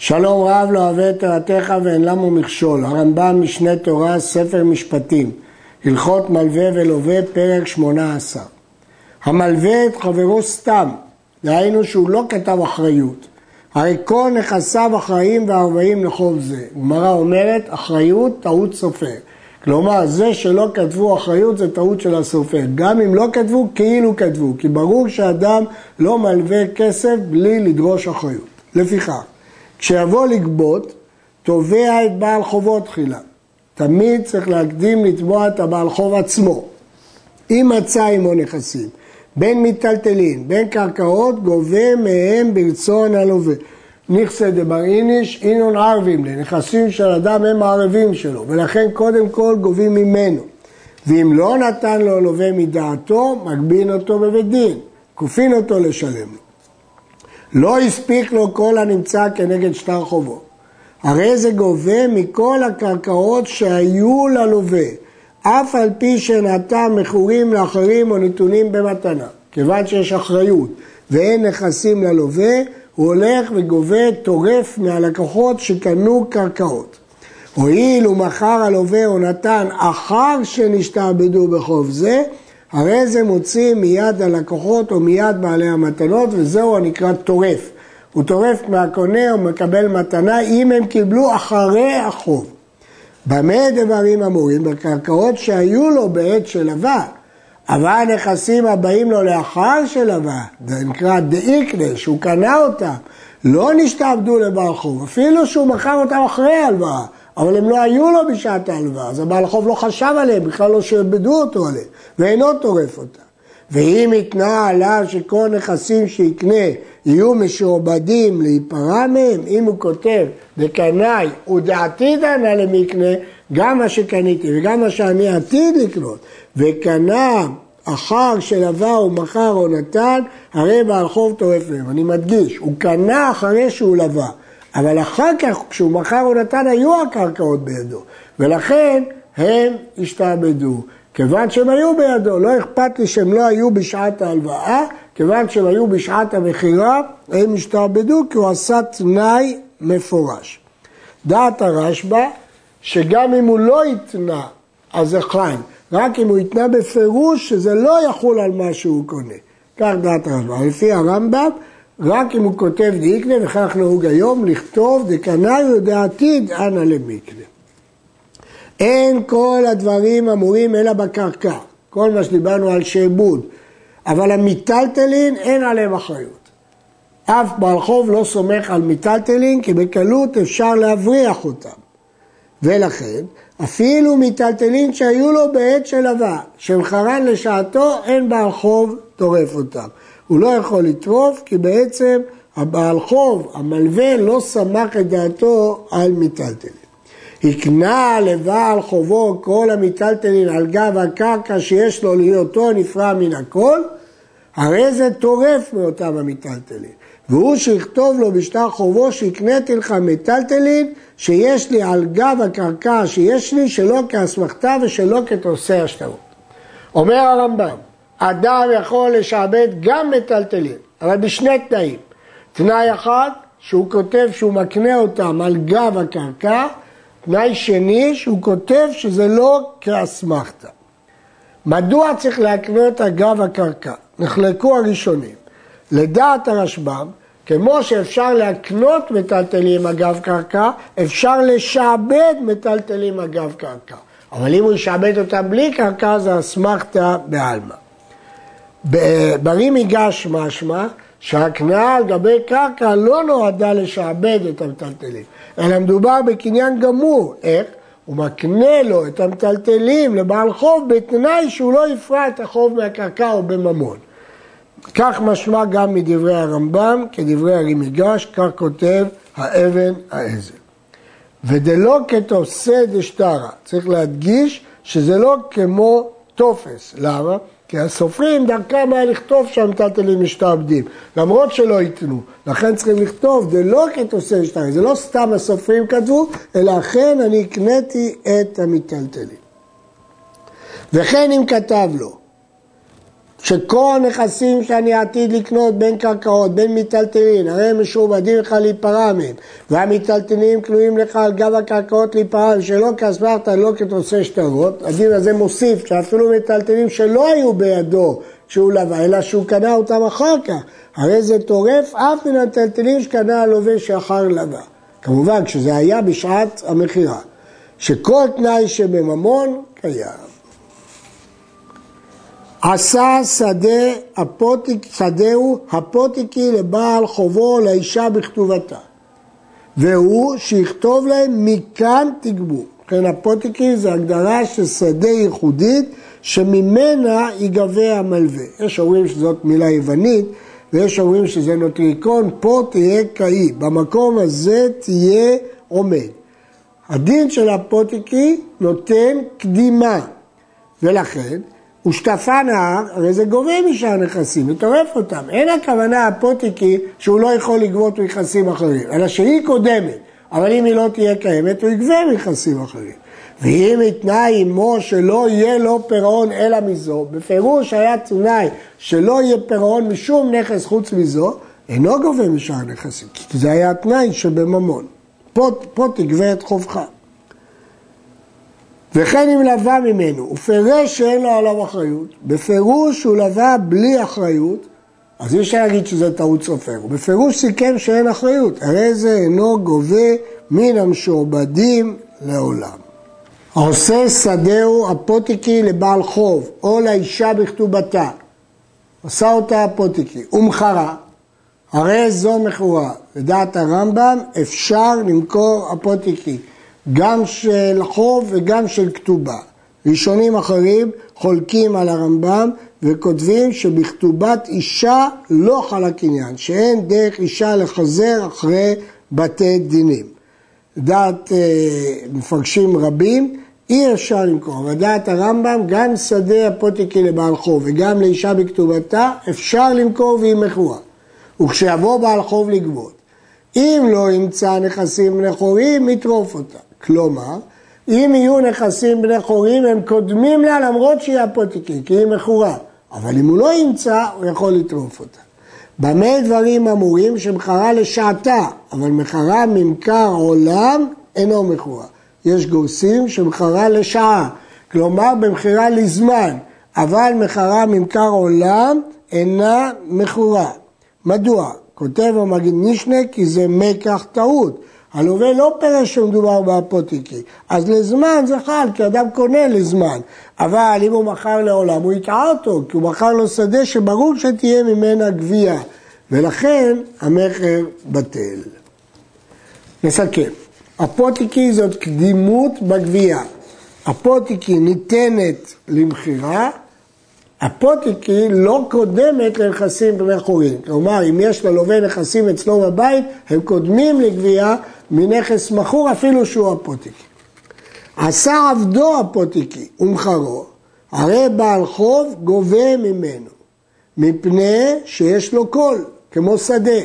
שלום רב לא אוהב את תורתך ואין למו מכשול, הרמב"ם משנה תורה, ספר משפטים, הלכות מלווה ולווה, פרק שמונה עשר. המלווה את חברו סתם, דהיינו שהוא לא כתב אחריות. הרי כל נכסיו אחראים וערבאים לחוב זה. גמרא אומרת, אחריות טעות סופר. כלומר, זה שלא כתבו אחריות זה טעות של הסופר. גם אם לא כתבו, כאילו כתבו, כי ברור שאדם לא מלווה כסף בלי לדרוש אחריות. לפיכך, כשיבוא לגבות, תובע את בעל חובו תחילה. תמיד צריך להקדים לתבוע את הבעל חוב עצמו. אם מצא עמו נכסים, בין מיטלטלין, בין קרקעות, גובה מהם ברצון הלווה. נכסי דבר איניש, אינון ערבים לי, נכסים של אדם הם הערבים שלו, ולכן קודם כל גובים ממנו. ואם לא נתן לו לווה מדעתו, מגבין אותו בבית דין, כופין אותו לשלם לו. לא הספיק לו כל הנמצא כנגד שטר חובו. הרי זה גובה מכל הקרקעות שהיו ללווה, אף על פי שנתן מכורים לאחרים או נתונים במתנה. כיוון שיש אחריות ואין נכסים ללווה, הוא הולך וגובה טורף מהלקוחות שקנו קרקעות. הואיל ומכר הלווה או נתן אחר שנשתעבדו בחוב זה, הרי זה מוציא מיד הלקוחות או מיד בעלי המתנות, וזהו הנקרא טורף. הוא טורף מהקונה או מקבל מתנה אם הם קיבלו אחרי החוב. במה דברים אמורים? בקרקעות שהיו לו בעת שלווה, אבל הנכסים הבאים לו לאחר שלווה, זה נקרא דאיקנה, שהוא קנה אותם, לא נשתעבדו לבעל חוב, אפילו שהוא מכר אותם אחרי ההלוואה, אבל הם לא היו לו בשעת ההלוואה, אז הבעל חוב לא חשב עליהם, בכלל לא שעבדו אותו עליהם, ואינו טורף אותם. ואם התנה עליו שכל נכסים שיקנה יהיו משועבדים להיפרע מהם, אם הוא כותב דקנאי ודעתידא נא למקנה, גם מה שקניתי וגם מה שאני עתיד לקנות, וקנה אחר שלווה או מכר או נתן, הרי בעל חוב טורף מהם. אני מדגיש, הוא קנה אחרי שהוא לווה. אבל אחר כך, כשהוא מכר או נתן, היו הקרקעות בידו, ולכן הם השתעבדו. כיוון שהם היו בידו, לא אכפת לי שהם לא היו בשעת ההלוואה, כיוון שהם היו בשעת המכירה, הם השתעבדו כי הוא עשה תנאי מפורש. דעת הרשב"א, שגם אם הוא לא התנה, אז זה חיים. רק אם הוא התנה בפירוש שזה לא יחול על מה שהוא קונה. כך דעת הרשב"א. לפי הרמב"ם, רק אם הוא כותב דאיקנה, וכך נהוג היום, לכתוב דקנאי ודעתיד אנא למקנה. אין כל הדברים אמורים אלא בקרקע, כל מה שדיברנו על שעבוד, אבל המיטלטלין אין עליהם אחריות. אף בעל חוב לא סומך על מיטלטלין כי בקלות אפשר להבריח אותם. ולכן, אפילו מיטלטלין שהיו לו בעת של שלווה, שמחרן לשעתו, אין בעל חוב טורף אותם. הוא לא יכול לטרוף כי בעצם הבעל חוב, המלווה, לא סמך את דעתו על מיטלטלין. הקנה לבעל חובו כל המיטלטלין על גב הקרקע שיש לו להיותו נפרע מן הכל, הרי זה טורף מאותם המיטלטלין. והוא שיכתוב לו בשטר חובו שהקניתי לך מיטלטלין שיש לי על גב הקרקע שיש לי שלא כאסמכתה ושלא כתוסי השטרות. אומר הרמב"ם, אדם יכול לשעבד גם מיטלטלין, אבל בשני תנאים. תנאי אחד, שהוא כותב שהוא מקנה אותם על גב הקרקע, תנאי שני, שהוא כותב שזה לא כאסמכתה. מדוע צריך להקנות אגב הקרקע? נחלקו הראשונים. לדעת הרשב"ם, כמו שאפשר להקנות מטלטלים אגב קרקע, אפשר לשעבד מטלטלים אגב קרקע. אבל אם הוא ישעבד אותם בלי קרקע, זה אסמכתא בעלמא. ברי מיגש משמע שהקנאה על גבי קרקע לא נועדה לשעבד את המטלטלים, אלא מדובר בקניין גמור. איך? הוא מקנה לו את המטלטלים לבעל חוב בתנאי שהוא לא יפרע את החוב מהקרקע או בממון. כך משמע גם מדברי הרמב"ם, כדברי הרימיגש, כך כותב האבן העזר. ודלא כתוסי דשטרה, צריך להדגיש שזה לא כמו טופס, למה? כי הסופרים דרכם היה לכתוב שהמטלטלים משתעבדים, למרות שלא ייתנו. לכן צריכים לכתוב, זה לא כתוסי שטרה, זה לא סתם הסופרים כתבו, אלא אכן אני הקניתי את המטלטלים. וכן אם כתב לו, שכל הנכסים שאני עתיד לקנות בין קרקעות, בין מיטלטלין, הרי הם משועבדים לך להיפרע מהם, והמיטלטלין כלואים לך על גב הקרקעות להיפרע, שלא כאסמכתא, לא כתוצא שטרות, הדין הזה מוסיף שאפילו מיטלטלין שלא היו בידו כשהוא לווה, אלא שהוא קנה אותם אחר כך, הרי זה טורף אף מן המיטלטלין שקנה הלווה שאחר לווה. כמובן, כשזה היה בשעת המכירה, שכל תנאי שבממון קיים. עשה שדה הפוטיק, שדהו הפוטיקי לבעל חובו לאישה בכתובתה. והוא שיכתוב להם מכאן תגבור. לכן הפוטיקי זה הגדרה של שדה ייחודית שממנה ייגבה המלווה. יש אומרים שזאת מילה יוונית ויש אומרים שזה נוטריקון, פה תהיה קאי, במקום הזה תהיה עומד. הדין של הפוטיקי נותן קדימה ולכן ושטפה נהר, הרי זה גובה משאר נכסים, וטורף אותם. אין הכוונה הפוטיקי שהוא לא יכול לגבות נכסים אחרים, אלא שהיא קודמת, אבל אם היא לא תהיה קיימת, הוא יגבה נכסים אחרים. ואם התנאי עמו שלא יהיה לו פירעון אלא מזו, בפירוש היה תנאי שלא יהיה פירעון משום נכס חוץ מזו, אינו גובה משאר נכסים, כי זה היה התנאי שבממון. פה, פה תגבה את חובך. וכן אם לווה ממנו, ופירש שאין לו עליו אחריות, בפירוש הוא לווה בלי אחריות, אז אי אפשר להגיד שזה טעות סופר, בפירוש סיכם שאין אחריות, הרי זה אינו גובה מן המשועבדים לעולם. העושה שדהו הפוטיקי לבעל חוב, או לאישה בכתובתה, עשה אותה הפוטיקי, ומכרה, הרי זו מכורה. לדעת הרמב"ם אפשר למכור הפוטיקי. גם של חוב וגם של כתובה. ראשונים אחרים חולקים על הרמב"ם וכותבים שבכתובת אישה לא חל הקניין, שאין דרך אישה לחזר אחרי בתי דינים. דעת אה, מפרשים רבים, אי אפשר למכור. ודעת הרמב"ם, גם שדה הפוטיקי לבעל חוב וגם לאישה בכתובתה, אפשר למכור והיא מכורה. וכשיבוא בעל חוב לגבות, אם לא ימצא נכסים בני חורים, יטרוף אותה. כלומר, אם יהיו נכסים בני חורים, הם קודמים לה למרות שהיא אפוטיקי, כי היא מכורה. אבל אם הוא לא ימצא, הוא יכול לטרוף אותה. במה דברים אמורים שמכרה לשעתה, אבל מכרה ממכר עולם אינו מכורה. יש גורסים שמכרה לשעה, כלומר במכירה לזמן, אבל מכרה ממכר עולם אינה מכורה. מדוע? כותב המגיד משנה כי זה מקח טעות. הלווה לא פירש שמדובר באפוטיקי, אז לזמן זה חל, כי אדם קונה לזמן. אבל אם הוא מכר לעולם, הוא יטעה אותו, כי הוא מכר לו שדה שברור שתהיה ממנה גבייה, ולכן המכר בטל. נסכם, אפוטיקי זאת קדימות בגבייה. אפוטיקי ניתנת למכירה, הפוטיקי לא קודמת לנכסים בני חורין. כלומר, אם יש ללווה נכסים אצלו בבית, הם קודמים לגבייה מנכס מכור אפילו שהוא הפוטיקי. עשה עבדו הפוטיקי ומכרו, הרי בעל חוב גובה ממנו, מפני שיש לו קול, כמו שדה.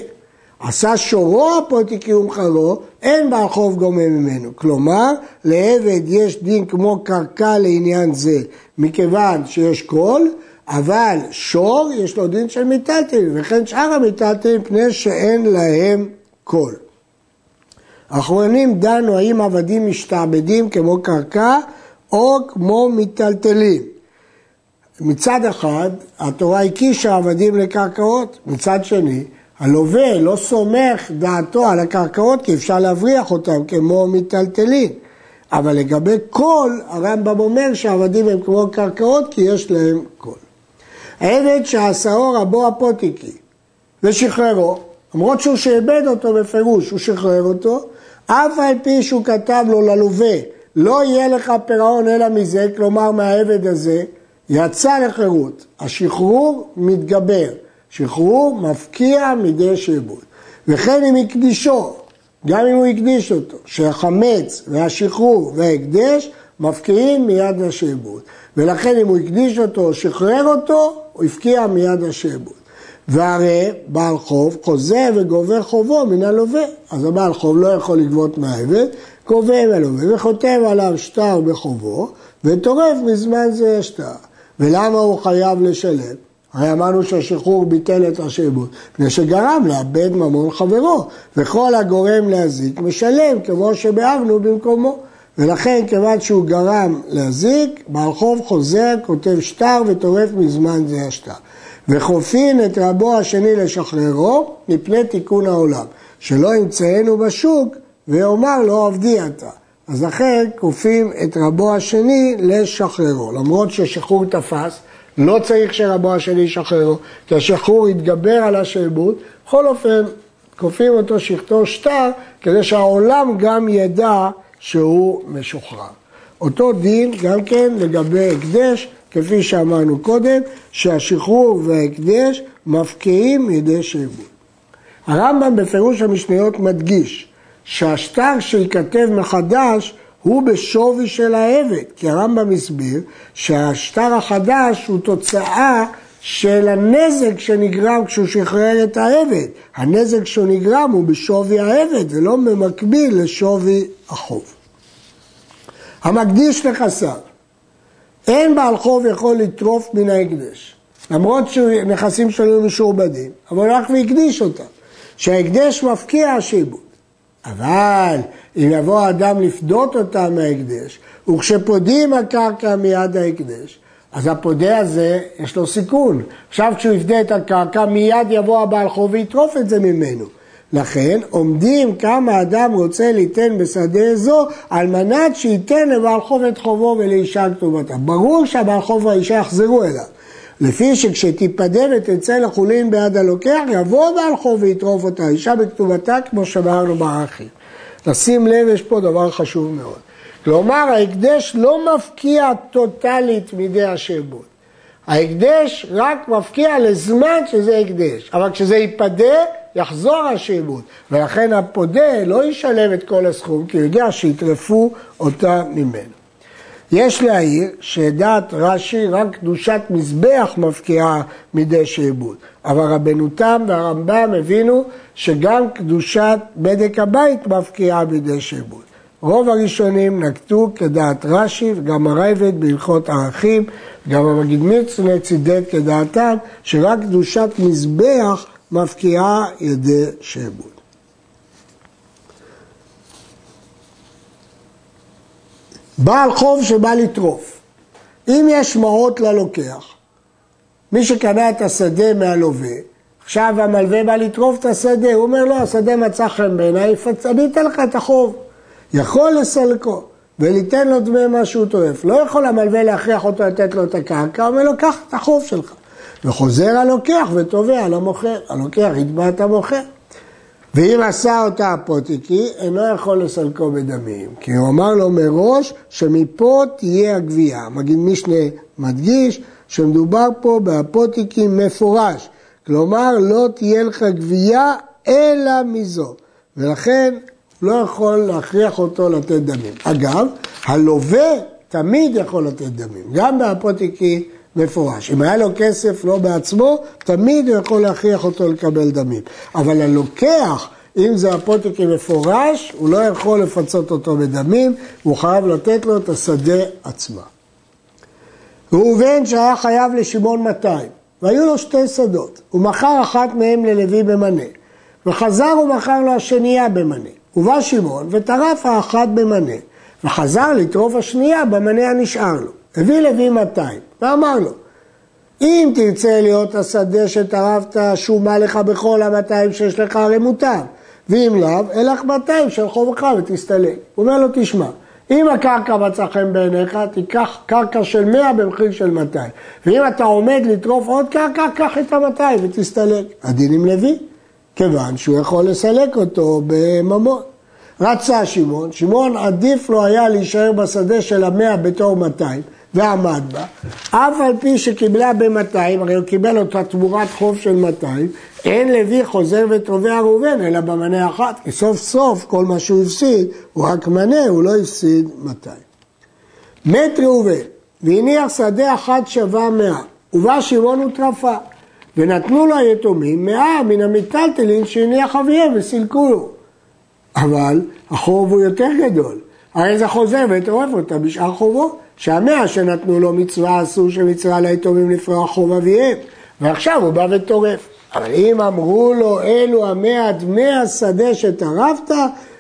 עשה שורו אפותיקי ומכרו, אין בעל חוב גובה ממנו. כלומר, לעבד יש דין כמו קרקע לעניין זה, מכיוון שיש קול, אבל שור יש לו דין של מיטלטלין, וכן שאר המיטלטלין מפני שאין להם קול. האחרונים דנו האם עבדים משתעבדים כמו קרקע או כמו מיטלטלים. מצד אחד, התורה הקישה עבדים לקרקעות, מצד שני, הלווה לא סומך דעתו על הקרקעות כי אפשר להבריח אותם כמו מיטלטלים. אבל לגבי קול, הרמב"ם אומר שהעבדים הם כמו קרקעות כי יש להם קול. העבד שעשאו רבו הפוטיקי ושחררו, למרות שהוא שאיבד אותו בפירוש, הוא שחרר אותו, אף על פי שהוא כתב לו ללווה, לא יהיה לך פירעון אלא מזה, כלומר מהעבד הזה, יצא לחירות. השחרור מתגבר, שחרור מפקיע מידי שעבוד. וכן אם הקדישו, גם אם הוא הקדיש אותו, שהחמץ והשחרור וההקדש מפקיעים מיד השעבוד. ולכן אם הוא הקדיש אותו או שחרר אותו, הוא הפקיע מיד השעבוד. והרי בעל חוב חוזה וגובה חובו מן הלווה. אז הבעל חוב לא יכול לגבות מהעבד, גובה מהלווה וחותם עליו שטר בחובו, וטורף בזמן זה השטר. ולמה הוא חייב לשלם? הרי אמרנו שהשחרור ביטל את השעבוד, מפני שגרם לאבד ממון חברו, וכל הגורם להזיק משלם, כמו שביארנו במקומו. ולכן, כיוון שהוא גרם להזיק, בעל חוב חוזר, כותב שטר וטורף מזמן זה השטר. וחופין את רבו השני לשחררו מפני תיקון העולם, שלא ימצאנו בשוק ויאמר לו עבדי אתה. אז לכן כופים את רבו השני לשחררו. למרות ששחרור תפס, לא צריך שרבו השני ישחררו, כי השחרור יתגבר על השעבוד. בכל אופן, כופים אותו שכתו שטר, כדי שהעולם גם ידע שהוא משוחרר. אותו דין גם כן לגבי הקדש, כפי שאמרנו קודם, שהשחרור וההקדש מפקיעים ידי שעבוד. הרמב"ם בפירוש המשניות מדגיש שהשטר שייכתב מחדש הוא בשווי של העבד, כי הרמב"ם הסביר שהשטר החדש הוא תוצאה של הנזק שנגרם כשהוא שחרר את העבד. הנזק שנגרם הוא בשווי העבד ולא במקביל לשווי החוב. המקדיש נכסיו, אין בעל חוב יכול לטרוף מן ההקדש, למרות שנכסים שלו משועבדים, אבל הוא הלך והקדיש אותם, שההקדש מפקיע השיבוד. אבל אם יבוא האדם לפדות אותם מההקדש, וכשפודים הקרקע מיד ההקדש, אז הפודה הזה, יש לו סיכון. עכשיו כשהוא יפדה את הקרקע, מיד יבוא הבעל חוב ויטרוף את זה ממנו. לכן עומדים כמה אדם רוצה ליתן בשדה זו על מנת שייתן לבעל חוב את חובו ולאישה כתובתה. ברור שהבעל חוב והאישה יחזרו אליו. לפי שכשתיפדה ותצא לחולין ביד הלוקח, יבוא בעל חוב ויטרוף אותה, אישה בכתובתה כמו שאמרנו בערכים. לשים לב, יש פה דבר חשוב מאוד. כלומר, ההקדש לא מפקיע טוטאלית מידי השעבוד. ההקדש רק מפקיע לזמן שזה הקדש, אבל כשזה ייפדה, יחזור השעבוד. ולכן הפודה לא ישלם את כל הסכום, כי הוא יודע שיטרפו אותה ממנו. יש להעיר שדעת רש"י רק קדושת מזבח מפקיעה מידי שעבוד, אבל רבנו תם והרמב"ם הבינו שגם קדושת בדק הבית מפקיעה מידי שעבוד. רוב הראשונים נקטו כדעת רש"י וגם הרייבד בהלכות ערכים, גם המגיד מצווה צידד כדעתם שרק קדושת מזבח מפקיעה ידי שעבוד. בעל חוב שבא לטרוף, אם יש מעות ללוקח, מי שקנה את השדה מהלווה, עכשיו המלווה בא לטרוף את השדה, הוא אומר לו, השדה מצא חן בעיניי, אני אתן לך את החוב. יכול לסלקו וליתן לו דמי מה שהוא טורף. לא יכול המלווה להכריח אותו לתת לו את הקרקע, אומר לו, קח את החוב שלך. וחוזר הלוקח ותובע למוכר, הלוקח יתבע את המוכר. ואם עשה אותה אפוטיקי, אינו יכול לסלקו בדמים, כי הוא אמר לו מראש שמפה תהיה הגבייה. מגיד משנה מדגיש שמדובר פה באפוטיקי מפורש, כלומר לא תהיה לך גבייה אלא מזו, ולכן לא יכול להכריח אותו לתת דמים. אגב, הלווה תמיד יכול לתת דמים, גם באפוטיקי מפורש. אם היה לו כסף לא בעצמו, תמיד הוא יכול להכריח אותו לקבל דמים. אבל הלוקח, אם זה אפוטיקי מפורש, הוא לא יכול לפצות אותו בדמים, הוא חייב לתת לו את השדה עצמה. ראובן שהיה חייב לשמעון 200, והיו לו שתי שדות, הוא מכר אחת מהן ללוי במנה, וחזר ומכר לו השנייה במנה. ובא שמעון וטרף האחת במנה, וחזר לטרוף השנייה במנה הנשאר לו. הביא לוי 200, ואמר לו, אם תרצה להיות השדה שטרפת, שומה לך בכל המאתיים שיש לך, הרי מותר. ואם לאו, אלך 200 של חובך ותסתלק. הוא אומר לו, תשמע, אם הקרקע מצא חן בעיניך, תיקח קרקע של 100 במחיר של 200. ואם אתה עומד לטרוף עוד קרקע, קח את ה-200 ותסתלק. הדין עם לוי, כיוון שהוא יכול לסלק אותו בממון. רצה שמעון, שמעון עדיף לו היה להישאר בשדה של המאה בתור 200 ועמד בה, אף על פי שקיבלה ב-200, הרי הוא קיבל אותה תמורת חוב של 200, אין לוי חוזר ותובע ראובן אלא במנה אחת, כי סוף סוף כל מה שהוא הפסיד הוא רק מנה, הוא לא הפסיד 200. מת ראובן והניח שדה אחת שווה 100, ובא שמעון וטרפה, ונתנו לו היתומים 100 מן המיטלטלין שהניח אביהם וסילקו לו. אבל החוב הוא יותר גדול. הרי זה חוזר וטורף אותה בשאר חובו, שהמאה שנתנו לו מצווה אסור שמצווה ליתומים לפרוע חוב אביהם. ועכשיו הוא בא וטורף. אבל אם אמרו לו, אלו המאה דמי השדה שטרפת,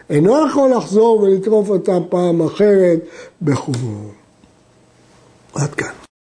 אינו יכול לחזור ולטרוף אותם פעם אחרת בחובו. עד כאן.